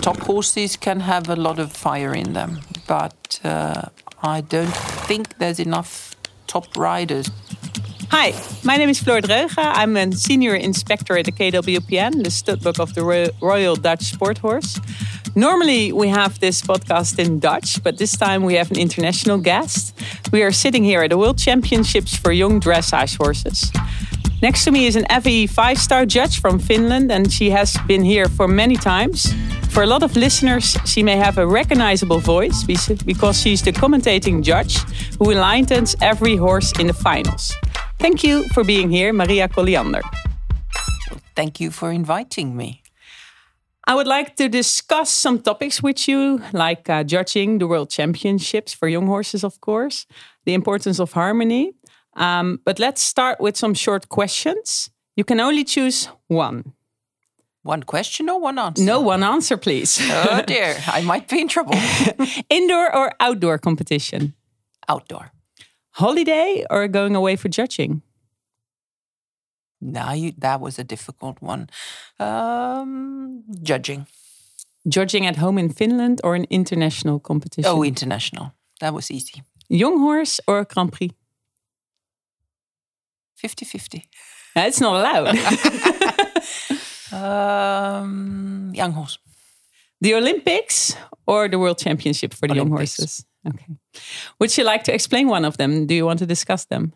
top horses can have a lot of fire in them, but uh, I don't think there's enough top riders. Hi, my name is Floor Dröge. I'm a senior inspector at the KWPN, the studbook of the Royal Dutch Sport Horse. Normally, we have this podcast in Dutch, but this time we have an international guest. We are sitting here at the World Championships for Young Dressage Horses. Next to me is an FEI five star judge from Finland, and she has been here for many times. For a lot of listeners, she may have a recognizable voice because she's the commentating judge who enlightens every horse in the finals. Thank you for being here, Maria Colliander. Thank you for inviting me. I would like to discuss some topics with you, like uh, judging the World Championships for young horses, of course, the importance of harmony, um, but let's start with some short questions. You can only choose one. One question or one answer? No, one answer, please. oh dear, I might be in trouble. Indoor or outdoor competition? Outdoor. Holiday or going away for judging? Now you, that was a difficult one. Um, judging. Judging at home in Finland or an international competition? Oh, international. That was easy. Young horse or Grand Prix? 50 50. It's not allowed. um, young horse. The Olympics or the World Championship for the Olympics. young horses? Okay. Would you like to explain one of them? Do you want to discuss them?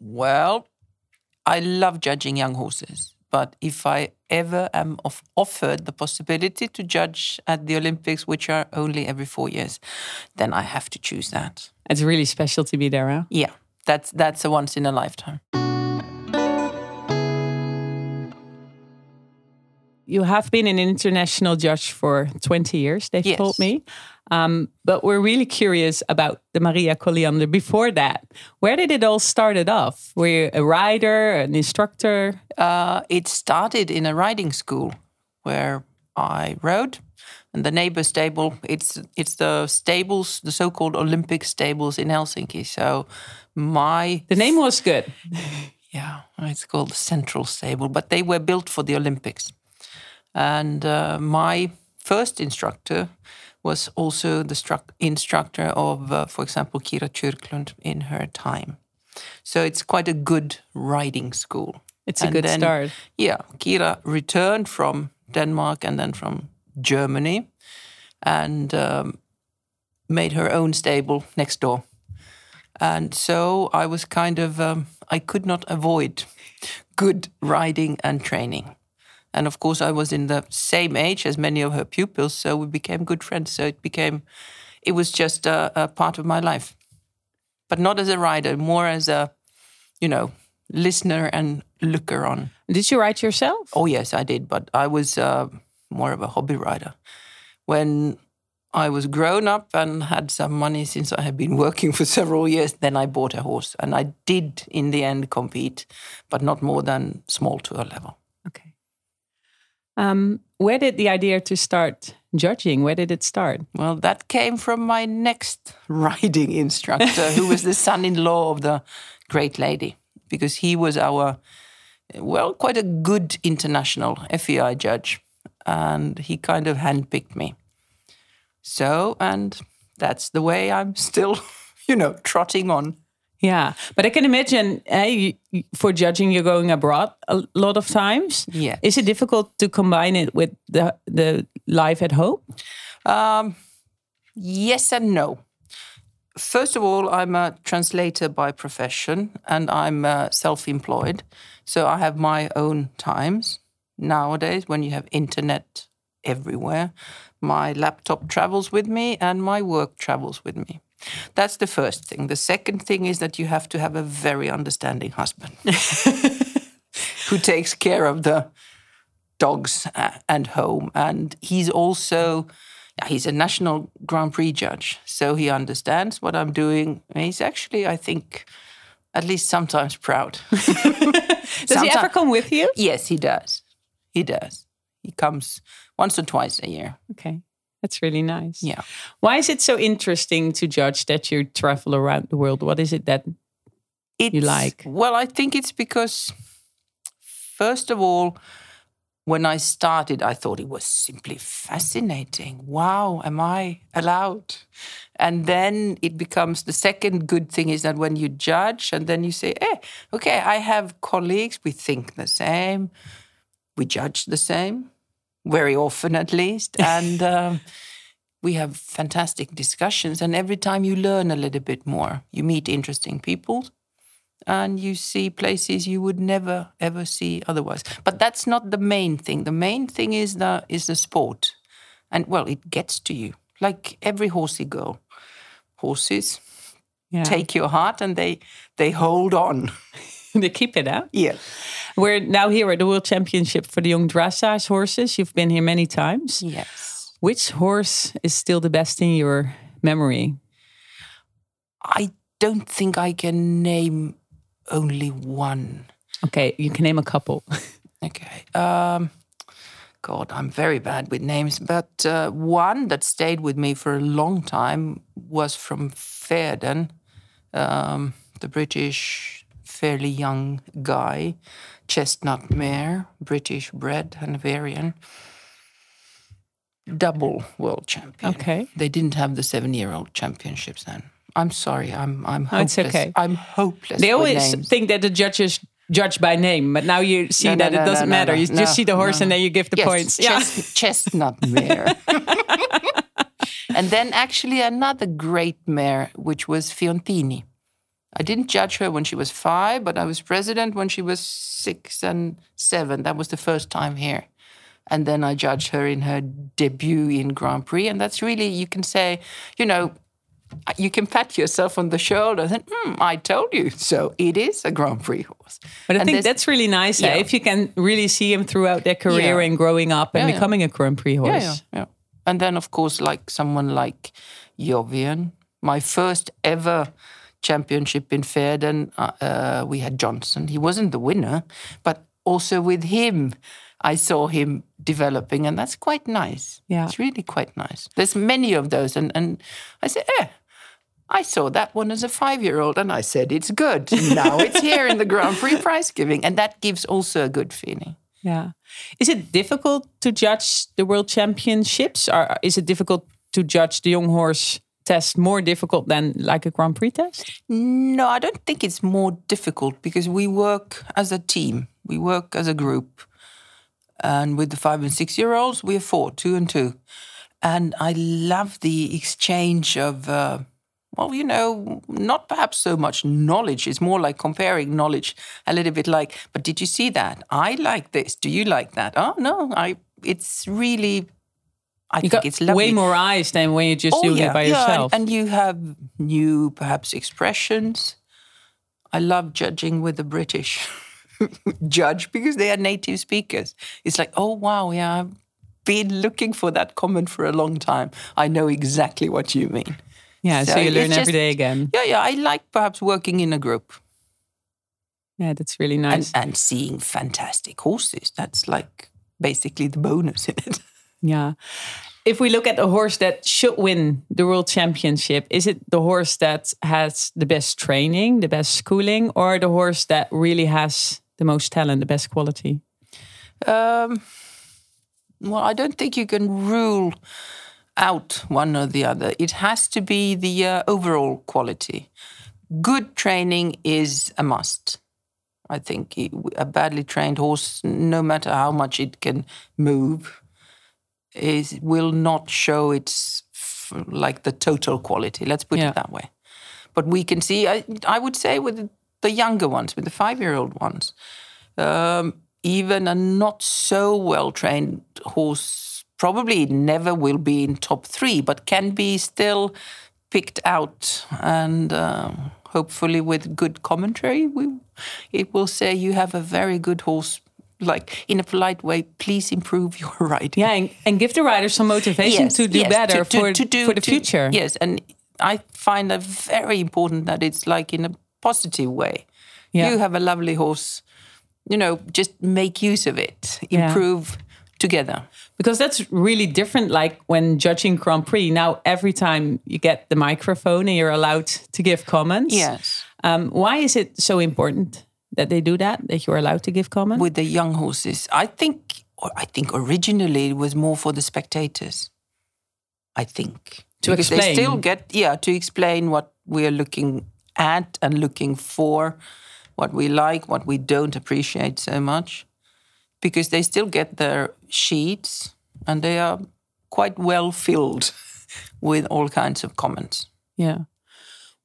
Well, I love judging young horses. But if I ever am of offered the possibility to judge at the Olympics, which are only every four years, then I have to choose that. It's really special to be there, huh? Yeah that's that's a once in a lifetime. You have been an international judge for 20 years, they've yes. told me. Um, but we're really curious about the Maria Colliander before that. Where did it all started off? Were you a rider, an instructor? Uh, it started in a riding school where I rode and the neighbor stable it's it's the stables the so-called olympic stables in helsinki so my the name was good yeah it's called the central stable but they were built for the olympics and uh, my first instructor was also the instructor of uh, for example Kyra Kyrklund in her time so it's quite a good riding school it's a good then, start yeah Kyra returned from denmark and then from Germany and um, made her own stable next door. And so I was kind of, um, I could not avoid good riding and training. And of course, I was in the same age as many of her pupils, so we became good friends. So it became, it was just a, a part of my life. But not as a rider, more as a, you know, listener and looker on. Did you ride yourself? Oh, yes, I did. But I was, uh, more of a hobby rider. When I was grown up and had some money since I had been working for several years, then I bought a horse. And I did, in the end, compete, but not more than small tour level. Um, where did the idea to start judging, where did it start? Well, that came from my next riding instructor, who was the son-in-law of the great lady, because he was our, well, quite a good international FEI judge and he kind of handpicked me. So, and that's the way I'm still, you know, trotting on. Yeah, but I can imagine eh, for judging, you're going abroad a lot of times. Yeah, is it difficult to combine it with the the life at home? Um, yes and no. First of all, I'm a translator by profession, and I'm uh, self-employed, so I have my own times nowadays when you have internet everywhere. My laptop travels with me and my work travels with me. That's the first thing. The second thing is that you have to have a very understanding husband who takes care of the dogs uh, and home. And he's also he's a national Grand Prix judge, so he understands what I'm doing. He's actually, I think, at least sometimes proud. does sometimes, he ever come with you? Yes, he does. He does. He comes once or twice a year. Okay. That's really nice. Yeah. Why is it so interesting to judge that you travel around the world? What is it that it's, you like? Well, I think it's because, first of all, when I started, I thought it was simply fascinating. Wow, am I allowed? And then it becomes the second good thing is that when you judge and then you say, eh, okay, I have colleagues, we think the same, we judge the same, very often at least. And um, we have fantastic discussions. And every time you learn a little bit more, you meet interesting people and you see places you would never ever see otherwise. But that's not the main thing. The main thing is the is the sport, and well, it gets to you like every horsey girl. Horses Yeah. take your heart and they they hold on. they keep it out. Yeah. We're now here at the World Championship for the young dressage horses. You've been here many times. Yes. Which horse is still the best in your memory? I don't think I can name only one. Okay, you can name a couple. Okay. Um, God, I'm very bad with names, but uh, one that stayed with me for a long time was from Verden, um, the British, fairly young guy, chestnut mare, British bred, Hanoverian, double world champion. Okay. They didn't have the seven-year-old championships then. I'm sorry. I'm I'm Oh, it's okay. I'm hopeless. They always think that the judges judge by name, but now you see No, that no, it doesn't matter. you just see the horse and then you give the yes, points. Yeah. chestnut mare. and then actually another great mare, which was Fiontini. I didn't judge her when she was five, but I was president when she was six and seven. That was the first time here. And then I judged her in her debut in Grand Prix. And that's really, you can say, you know, you can pat yourself on the shoulder and hmm, I told you. So it is a Grand Prix horse. But I And think that's really nice eh? If you can really see him throughout their career Yeah. and growing up and Yeah, yeah. becoming a Grand Prix horse. Yeah, yeah, yeah. And then, of course, like someone like Jovian, my first ever championship in Verden, uh, uh, we had Johnson. He wasn't the winner, but also with him, I saw him developing, and that's quite nice. Yeah. It's really quite nice. There's many of those, and, and I said, eh, I saw that one as a five year old, and I said, it's good. Now it's here in the Grand Prix prize giving, and that gives also a good feeling. Yeah. Is it difficult to judge the world championships or is it difficult to judge the young horse test more difficult than like a Grand Prix test? No, I don't think it's more difficult because we work as a team. We work as a group. And with the five and six year olds, we are four, two and two. And I love the exchange of, uh, well, you know, not perhaps so much knowledge. It's more like comparing knowledge a little bit like, but did you see that? I like this. Do you like that? Oh, no, I, it's really, I You think got it's lovely. way more eyes than when you're just oh, doing it by Oh, yeah, yourself. And, you have new, perhaps, expressions. I love judging with the British judge because they are native speakers. It's like, oh, wow, yeah, I've been looking for that comment for a long time. I know exactly what you mean. yeah, so, so you learn it's every just- day again. Yeah, yeah, I like perhaps working in a group Yeah, that's really and, nice. and seeing fantastic horses. That's like basically the bonus in it. yeah. If we look at a horse that should win the world championship, is it the horse that has the best training, the best schooling, or the horse that really has the most talent, the best quality? Um, well, I don't think you can rule out one or the other. It has to be the uh, overall quality. Good training is a must. I think a badly trained horse, no matter how much it can move, is will not show its f- like the total quality. Let's put Yeah. it that way. But we can see. I, I would say with the younger ones, with the five-year-old ones, um, even a not so well trained horse probably never will be in top three, but can be still picked out and um, hopefully with good commentary, we, it will say you have a very good horse. Like in a polite way, please improve your riding. Yeah, and, and give the rider some motivation to do yes, better to- to- for, to do- for the future. Yes, and I find that very important that it's like in a positive way. Yeah. You have a lovely horse, you know, just make use of it, Yeah. improve together. Because that's really different. Like when judging Grand Prix, now every time you get the microphone and you're allowed to give comments. Yes. Um, why is it so important that they do that? That you're allowed to give comments? With the young horses, I think or I think originally it was more for the spectators. I think To because they still get yeah to explain what we are looking at and looking for, what we like, what we don't appreciate so much, because they still get their sheets and they are quite well filled with all kinds of comments. Yeah.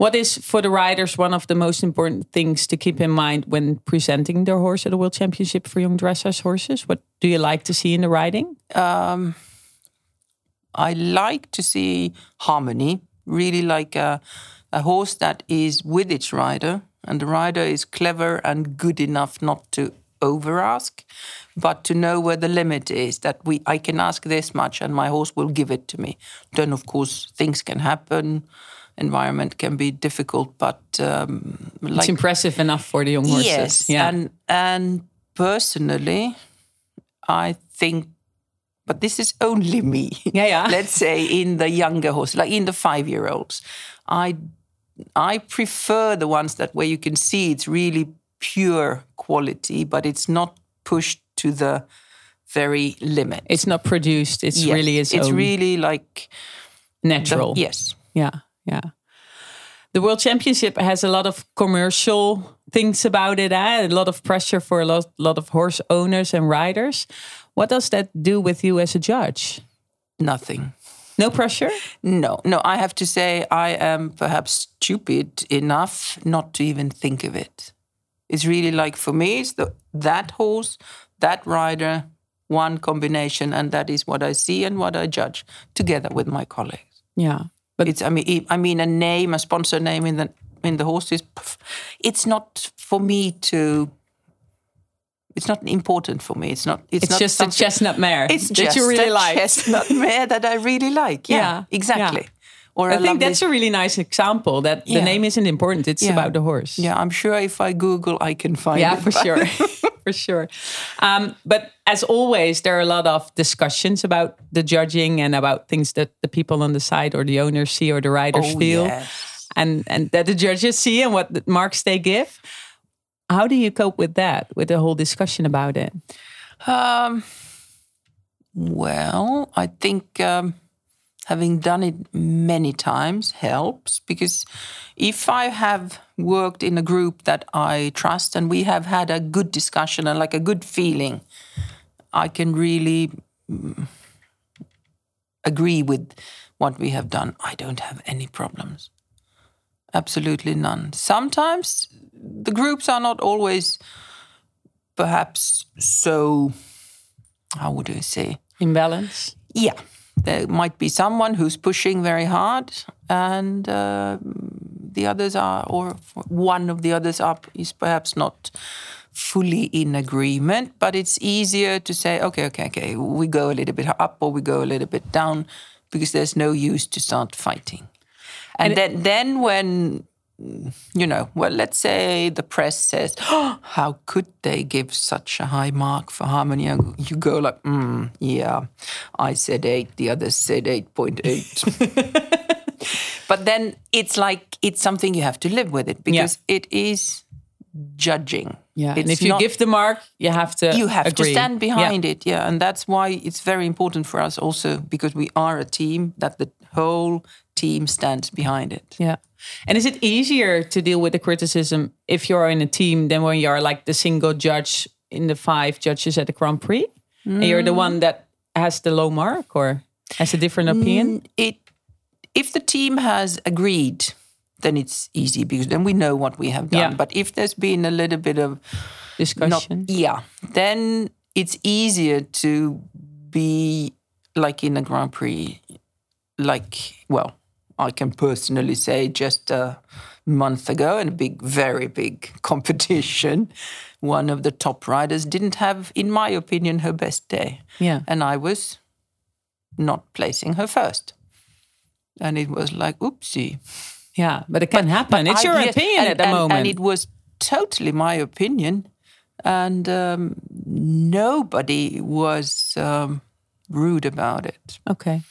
What is for the riders one of the most important things to keep in mind when presenting their horse at the World Championship for young dressage horses? What do you like to see in the riding? Um, I like to see harmony, really like a, a horse that is with its rider, and the rider is clever and good enough not to over ask, but to know where the limit is. That we I can ask this much and my horse will give it to me. Then of course things can happen, environment can be difficult, but um, It's impressive enough for the young horses. Yes, Yeah. and and personally, I think, but this is only me. Yeah, yeah. Let's say in the younger horses, like in the five-year-olds, I I prefer the ones that where you can see it's really pure quality, but it's not pushed to the very limit. it's not produced. It's Yes, really its it's own really like the- natural. yes. Yeah, yeah. The World Championship has a lot of commercial things about it, eh? a lot of pressure for a lot, lot of horse owners and riders. What does that do with you as a judge? Nothing. No pressure? No, no, I have to say I am perhaps stupid enough not to even think of it. It's really like for me, it's the, that horse, that rider, one combination, and that is what I see and what I judge together with my colleagues. Yeah. But It's I mean I- mean a name, a sponsor name in the in the horse is pff, it's not for me to. It's not important for me. It's not. It's, it's not just a chestnut mare it's that just you really a like. chestnut mare that I really like. Yeah, Yeah, exactly. yeah. Or I think that's a really nice example that the name isn't important. It's Yeah. about the horse. Yeah, I'm sure if I Google, I can find Yeah, it. for sure. for sure. Um, but as always, there are a lot of discussions about the judging and about things that the people on the side or the owners see or the riders Oh, feel. yes. and and that the judges see and what marks they give. How do you cope with that? With the whole discussion about it? Um, well, I think um, having done it many times helps because if I have worked in a group that I trust and we have had a good discussion and like a good feeling, I can really mm, agree with what we have done. I don't have any problems. Absolutely none. Sometimes the groups are not always perhaps so how would I say? Imbalance. Yeah, there might be someone who's pushing very hard, and uh, the others are, or one of the others up is perhaps not fully in agreement. But it's easier to say, okay, okay, okay, we go a little bit up or we go a little bit down, because there's no use to start fighting. And, then, then when you know, well, let's say the press says, oh, "How could they give such a high mark for harmony?" And you go like, mm, "Yeah, I said eight, the others said eight point eight. but then it's like it's something you have to live with it because it is judging. Yeah. it's and if you not- give the mark, you have to you have to stand behind yeah. it yeah and that's why it's very important for us also because we are a team that the whole team stands behind it Yeah. And is it easier to deal with the criticism if you're in a team than when you're like the single judge in the five judges at the Grand Prix? And you're the mm. one that has the low mark or has a different opinion? Mm, it if the team has agreed then it's easy because then we know what we have done Yeah. but if there's been a little bit of not, Discussion. yeah then it's easier to be like in a grand prix like well i can personally say just a month ago in a big very big competition one of the top riders didn't have in my opinion her best day Yeah. and I was not placing her first. And it was like, oopsie. Yeah. But it can happen. it's I- your opinion and- at the and- moment. And it was totally my opinion. And um, nobody was um, rude about it. okay.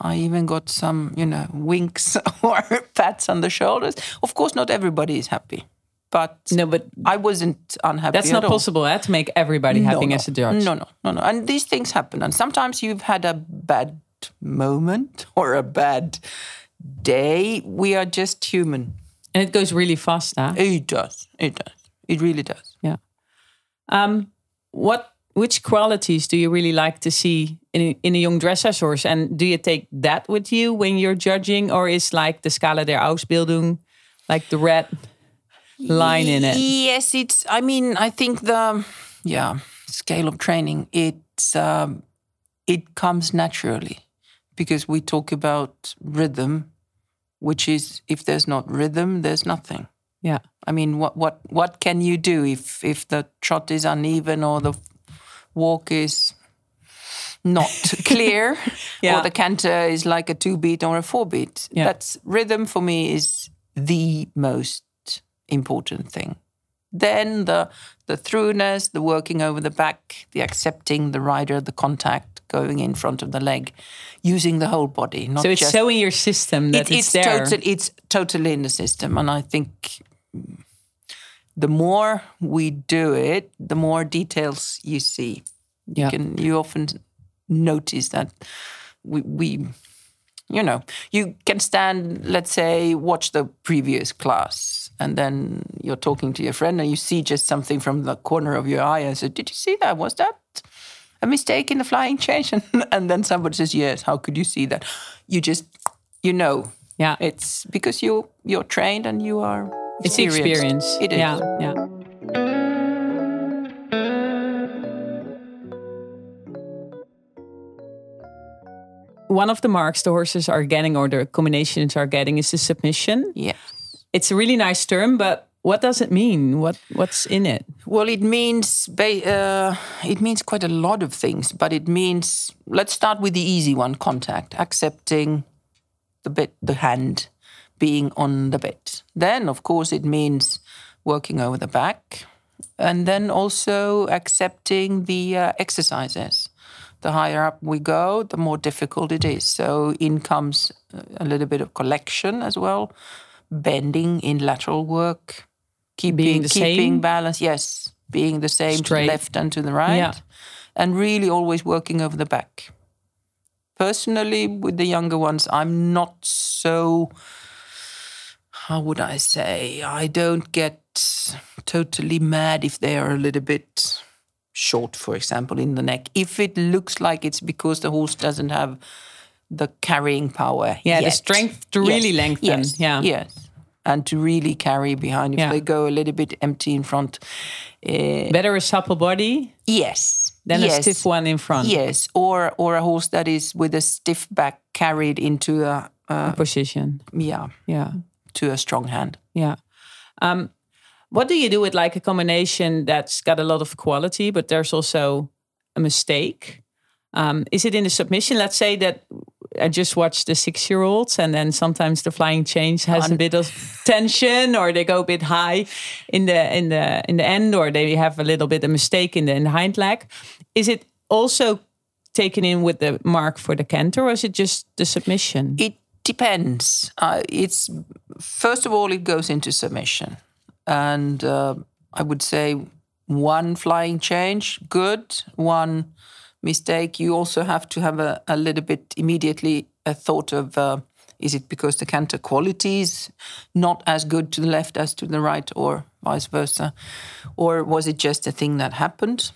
I even got some, you know, winks or pats on the shoulders. Of course, not everybody is happy. but No, but I wasn't unhappy. that's at not all. possible eh, to make everybody happy no, as a judge. No, no, no, no. And these things happen. And sometimes you've had a bad moment or a bad day. We are just human. And it goes really fast. Huh? It does. It does. It really does. Yeah. Um, what which qualities do you really like to see in a, in a young dressage? And do you take that with you when you're judging, or is like the Skala der Ausbildung, like the red line in it? Yes, it's. I mean, I think the yeah scale of training it's um, it comes naturally because we talk about rhythm, which is if there's not rhythm, there's nothing. Yeah. I mean, what what what can you do if if the trot is uneven or the walk is not clear Yeah. or the canter is like a two beat or a four beat? Yeah. That's rhythm for me is the most important thing. Then the the throughness, the working over the back, the accepting the rider, the contact going in front of the leg, using the whole body, not So it's just so in your system that it- it's, it's there. Total, it's totally in the system, and I think the more we do it, the more details you see. Yeah. You can you often notice that we we you know you can stand let's say watch the previous class and then you're talking to your friend and you see just something from the corner of your eye and say did you see that was that a mistake in the flying change and then somebody says yes how could you see that you just you know yeah. it's because you you're trained and you are It's experienced. experience. It is. Yeah, yeah. One of the marks the horses are getting, or the combinations are getting, is the submission. Yeah. It's a really nice term, but what does it mean? What What's in it? Well, it means ba- uh, it means quite a lot of things, but it means let's start with the easy one: contact, accepting the bit, the hand being on the bit. Then, of course, it means working over the back, and then also accepting the uh, exercises. The higher up we go, the more difficult it is. So in comes a little bit of collection as well, bending in lateral work, keeping the keeping same? balance. Yes, being the same to the left and to the right, Yeah. and really always working over the back. Personally, with the younger ones, I'm not so. How would I say? I don't get totally mad if they are a little bit short, for example, in the neck. If it looks like it's because the horse doesn't have the carrying power. Yeah, the strength to really lengthen, Yes. yeah. Yes. And to really carry behind. If Yeah. they go a little bit empty in front. eh, Better a supple body yes. than yes. a stiff one in front Yes. Or or a horse that is with a stiff back carried into a uh, position. yeah Yeah. to a strong hand. Yeah. Um, what do you do with like a combination that's got a lot of quality, but there's also a mistake? Um, is it in the submission? Let's say that I just watched the six year olds, and then sometimes the flying change has a bit of tension, or they go a bit high in the in the in the end, or they have a little bit of mistake in the, in the hind leg. Is it also taken in with the mark for the canter, or is it just the submission? It depends. Uh, it's first of all, it goes into submission, and uh, I would say one flying change, good. One mistake. You also have to have a, a little bit immediately a thought of. Uh, is it because the canter quality is not as good to the left as to the right, or vice versa, or was it just a thing that happened?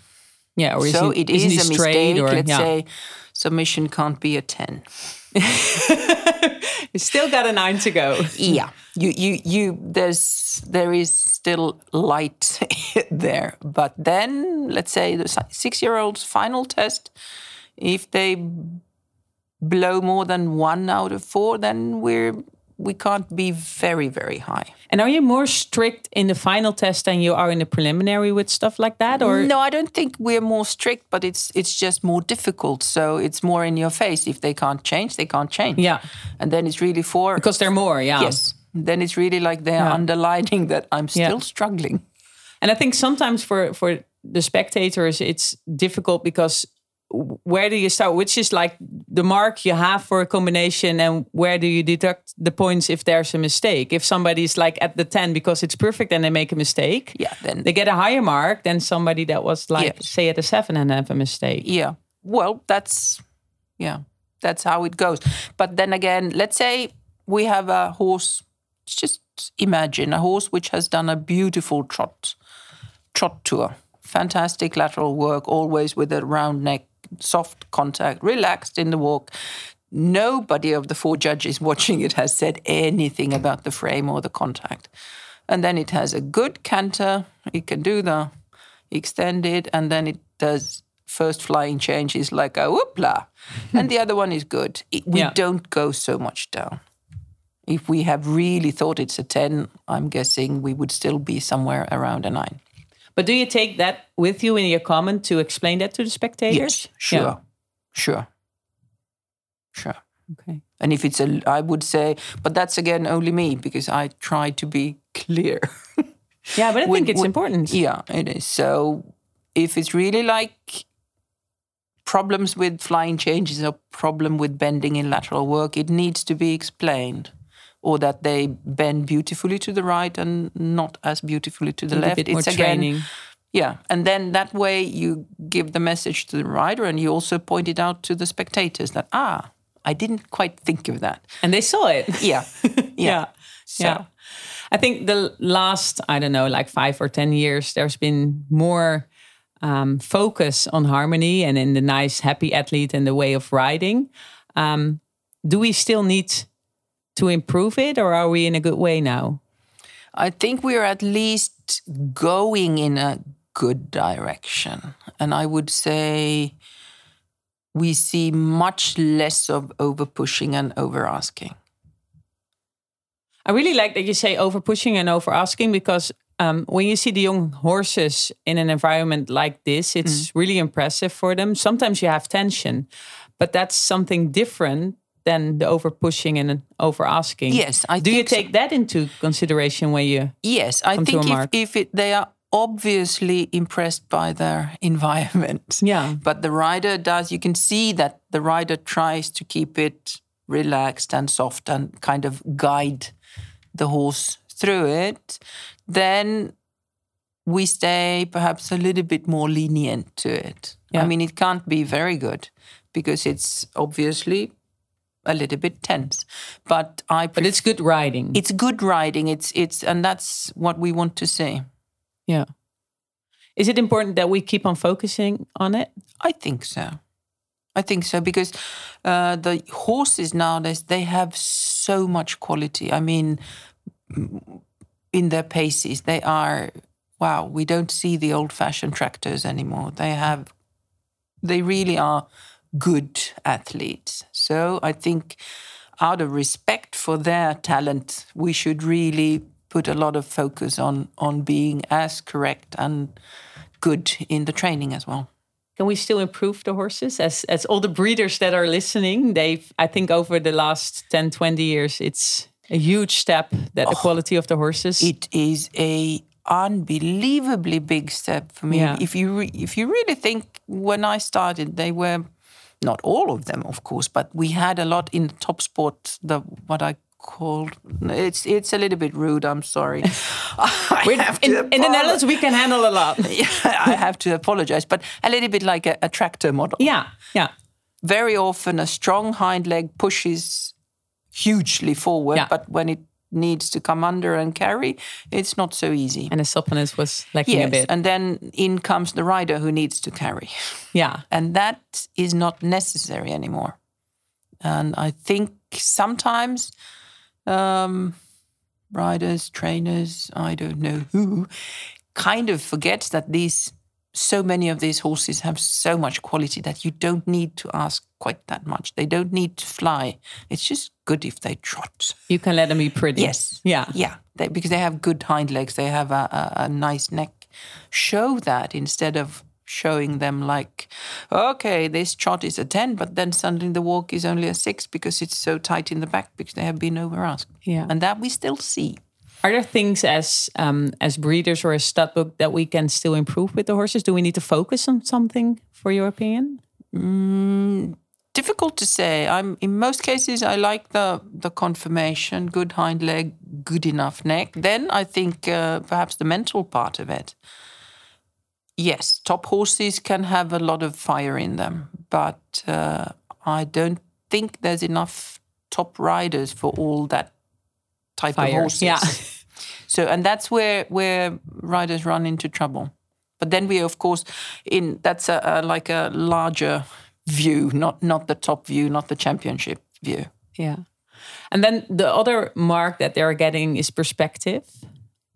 Yeah, or is so he, it he a mistake. or Let's yeah. say submission can't be a ten. You still got a nine to go. yeah you you you there's there is still light there but then let's say the six year old's final test if they blow more than one out of four then we're we can't be very very high And are you more strict in the final test than you are in the preliminary with stuff like that? Or no i don't think we're more strict but it's it's just more difficult so it's more in your face if they can't change they can't change Yeah. and then it's really for because they're more, yeah. yes then it's really like they're Yeah. underlining that i'm still Yeah. struggling And I think sometimes for for the spectators it's difficult because where do you start? Which is like the mark you have for a combination, and where do you deduct the points if there's a mistake? If somebody's like at the 10 because it's perfect and they make a mistake, Yeah, then they get a higher mark than somebody that was like, Yes. say, at a seven and have a mistake. Yeah. Well, that's yeah, that's how it goes. But then again, let's say we have a horse. Just imagine a horse which has done a beautiful trot, trot tour, fantastic lateral work, always with a round neck, soft contact, relaxed in the walk. Nobody of the four judges watching it has said anything about the frame or the contact. And then it has a good canter. It can do the extended, and then it does first flying change is like a whoopla, and the other one is good. It, we Yeah. don't go so much down. If we have really thought it's a 10, I'm guessing we would still be somewhere around a 9. But do you take that with you in your comment to explain that to the spectators? Yes, sure. Yeah. Sure. Sure. Okay. And if it's a, I would say, but that's again only me because I try to be clear. Yeah, but I When- think it's when- important. Yeah, it is. So if it's really like problems with flying changes or problem with bending in lateral work, it needs to be explained. Or that they bend beautifully to the right and not as beautifully to the left. it's again, training. yeah. And then that way you give the message to the rider and you also point it out to the spectators that, ah, I didn't quite think of that. And they saw it. Yeah. yeah. So- Yeah. I think the last, I don't know, like five or 10 years, there's been more um, focus on harmony and in the nice, happy athlete and the way of riding. Um, do we still need to improve it or are we in a good way now? I think we're at least going in a good direction. And I would say we see much less of over pushing and over asking. I really like that you say over pushing and over asking because um, when you see the young horses in an environment like this, it's really impressive for them. Sometimes you have tension, but that's something different than the over pushing and over asking. Yes, I do you think so. take that into consideration when you? Yes, I think if, if it, they are obviously impressed by their environment. Yeah. But the rider does, you can see that the rider tries to keep it relaxed and soft and kind of guide the horse through it. Then we stay perhaps a little bit more lenient to it. Yeah. I mean, it can't be very good because it's obviously a little bit tense. But I But it's good riding. it's good riding. It's it's and that's what we want to see. yeah. Is it important that we keep on focusing on it? I think so. I think so because uh, the horses nowadays they have so much quality. I mean, in their paces, they are wow. We don't see the old-fashioned tractors anymore. They have, they really are good athletes. So I think, out of respect for their talent, we should really put a lot of focus on on being as correct and good in the training as well. Can we still improve the horses? As as all the breeders that are listening, they've I think over the last 10, 20 years, it's a huge step that the oh, quality of the horses. it is a unbelievably big step for me. Yeah. If you re- if you really think when I started, they were not all of them, of course, but we had a lot in top sport. The what I called it's it's a little bit rude. I'm sorry. I have in, to in the Netherlands, we can handle a lot. apolo- I have to apologize, but a little bit like a, a tractor model. Yeah, yeah. Very often, a strong hind leg pushes hugely forward, Yeah. but when it needs to come under and carry, it's not so easy. And the suppleness was lacking a Yes, bit. and then in comes the rider who needs to carry. yeah, And that is not necessary anymore. And I think sometimes um, riders, trainers, I don't know who, kind of forgets that these so many of these horses have so much quality that you don't need to ask quite that much. They don't need to fly. It's just good if they trot. you can let them be pretty. Yes. Yeah. Yeah. They, because they have good hind legs, they have a, a, a nice neck. Show that instead of showing them like, okay, this trot is a 10, but then suddenly the walk is only a 6 because it's so tight in the back because they have been over asked. Yeah. And that we still see. Are there things as um, as breeders or as stud book that we can still improve with the horses? Do we need to focus on something, for your opinion? Mm, difficult to say. I'm in most cases I like the the conformation, good hind leg, good enough neck. Then I think uh, perhaps the mental part of it. Yes, top horses can have a lot of fire in them, but uh, I don't think there's enough top riders for all that type Fire, of horses. yeah. So, and that's where where riders run into trouble. But then we, of course, in that's a, a like a larger view, not not the top view, not the championship view. Yeah. And then the other mark that they're getting is perspective.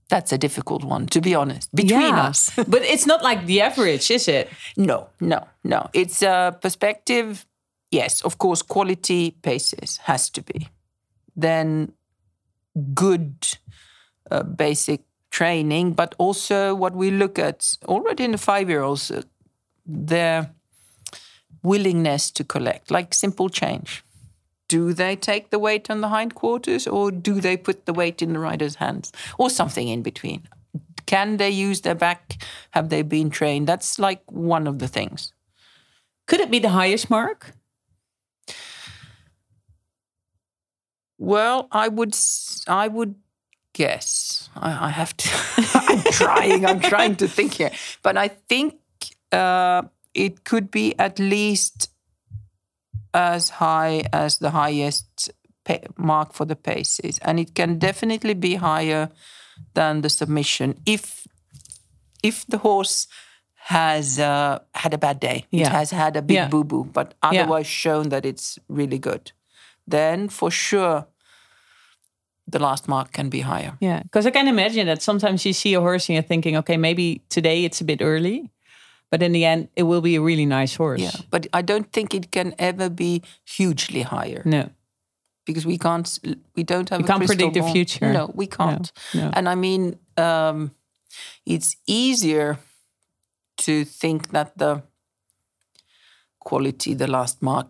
That's a difficult one, to be honest. Between Yeah. us, but it's not like the average, is it? no, no, no. It's a perspective. Yes, of course, quality paces has to be. Then good uh, basic training, but also what we look at already in the five-year-olds, uh, their willingness to collect, like simple change. Do they take the weight on the hindquarters or do they put the weight in the rider's hands or something in between? Can they use their back? Have they been trained? That's like one of the things. Could it be the highest mark? Well, I would, I would guess. I, I have to. I'm trying. I'm trying to think here, but I think uh, it could be at least as high as the highest pa- mark for the paces, and it can definitely be higher than the submission if if the horse has uh, had a bad day. It has had a big Yeah. boo boo, but Yeah. otherwise shown that it's really good. Then for sure, the last mark can be higher. Yeah, because I can imagine that sometimes you see a horse and you're thinking, okay, maybe today it's a bit early, but in the end, it will be a really nice horse. Yeah, but I don't think it can ever be hugely higher No. because we can't. We don't have. A can't predict the future. No, we can't. no. And I mean, um, it's easier to think that the quality, the last mark,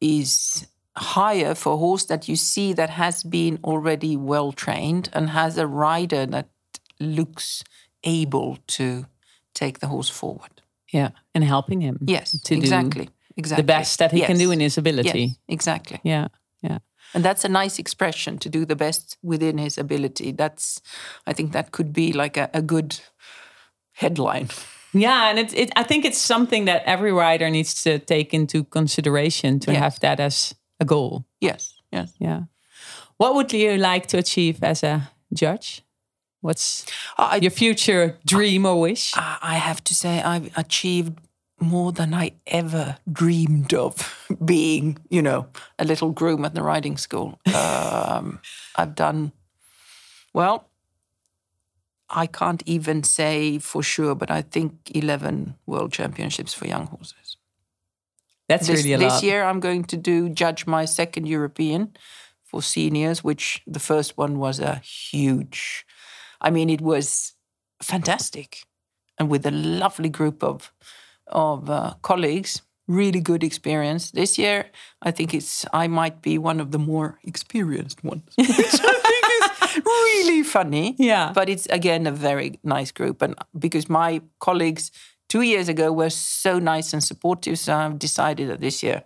is higher for a horse that you see that has been already well trained and has a rider that looks able to take the horse forward. Yeah, and helping him. Yes, to do exactly, exactly. the best that he can do in his ability. Yes, exactly. Yeah, yeah. And that's a nice expression to do the best within his ability. That's, I think, that could be like a, a good headline. Yeah, and it, it, I think it's something that every rider needs to take into consideration to Yes. have that as a goal. Yes, yes. Yeah. What would you like to achieve as a judge? What's I, your future dream or wish? I I have to say, I've achieved more than I ever dreamed of being, you know, a little groom at the riding school. Um, I've done, well, I can't even say for sure, but I think 11 world championships for young horses. That's this, really a this lot. year I'm going to do judge my second European for seniors, which the first one was a huge. I mean, it was fantastic, and with a lovely group of of uh, colleagues. Really good experience. This year, I think it's I might be one of the more experienced ones, which I think is really funny. Yeah. but it's again a very nice group, and because my colleagues two years ago were so nice and supportive, so I've decided that this year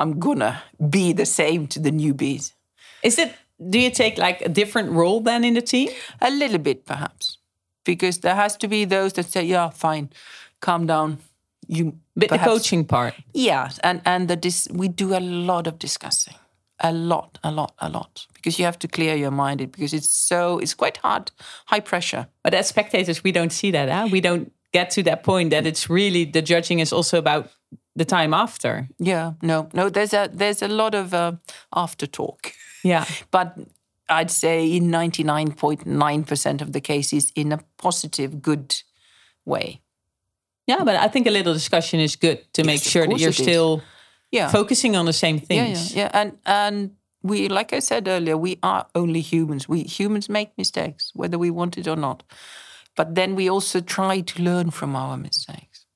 I'm gonna be the same to the newbies. Is it? Do you take like a different role than in the team? A little bit, perhaps, because there has to be those that say, "Yeah, fine, calm down." You, But the coaching part. yeah, and and the dis- we do a lot of discussing, a lot, a lot, a lot, because you have to clear your mind, it because it's so it's quite hard, high pressure. But as spectators, we don't see that. Huh? We don't get to that point that it's really the judging is also about the time after. Yeah, no, no. There's a there's a lot of uh, after talk, Yeah. but I'd say in ninety nine point nine percent of the cases, in a positive, good way. Yeah, but I think a little discussion is good to make Yes, of sure that you're still Yeah, focusing on the same things. yeah, yeah, yeah. And and we, like I said earlier, we are only humans. We humans make mistakes, whether we want it or not. But then we also try to learn from our mistakes.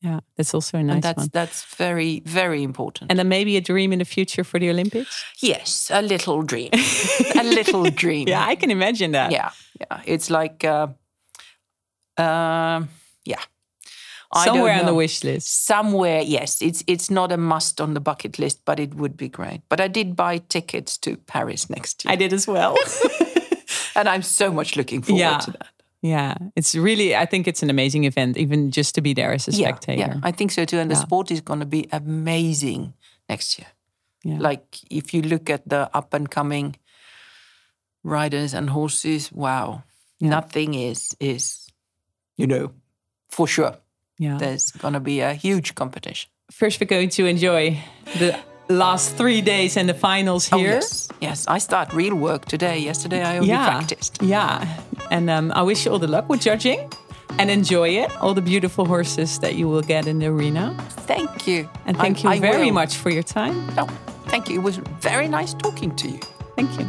Yeah, that's also a nice and that's one. that's very very important. And then maybe a dream in the future for the Olympics. yes, a little dream, a little dream. Yeah, I can imagine that. yeah, yeah. It's like, uh, um, yeah. I Somewhere on the wish list. Somewhere, yes. It's it's not a must on the bucket list, but it would be great. But I did buy tickets to Paris next year, I did as well. and I'm so much looking forward Yeah. to that. Yeah, it's really. I think it's an amazing event, even just to be there as a Yeah, spectator. yeah, I think so too. And the Yeah. sport is going to be amazing next year. Yeah. Like if you look at the up and coming riders and horses, wow, nothing is is you know for sure. yeah. There's going to be a huge competition. First, we're going to enjoy the last three days and the finals Oh, here. yes, yes. I start real work today. Yesterday I only yeah, practiced. yeah. And um, I wish you all the luck with judging, and enjoy it. All the beautiful horses that you will get in the arena. Thank you. And thank I- you I very will. much for your time. No, thank you. It was very nice talking to you. Thank you.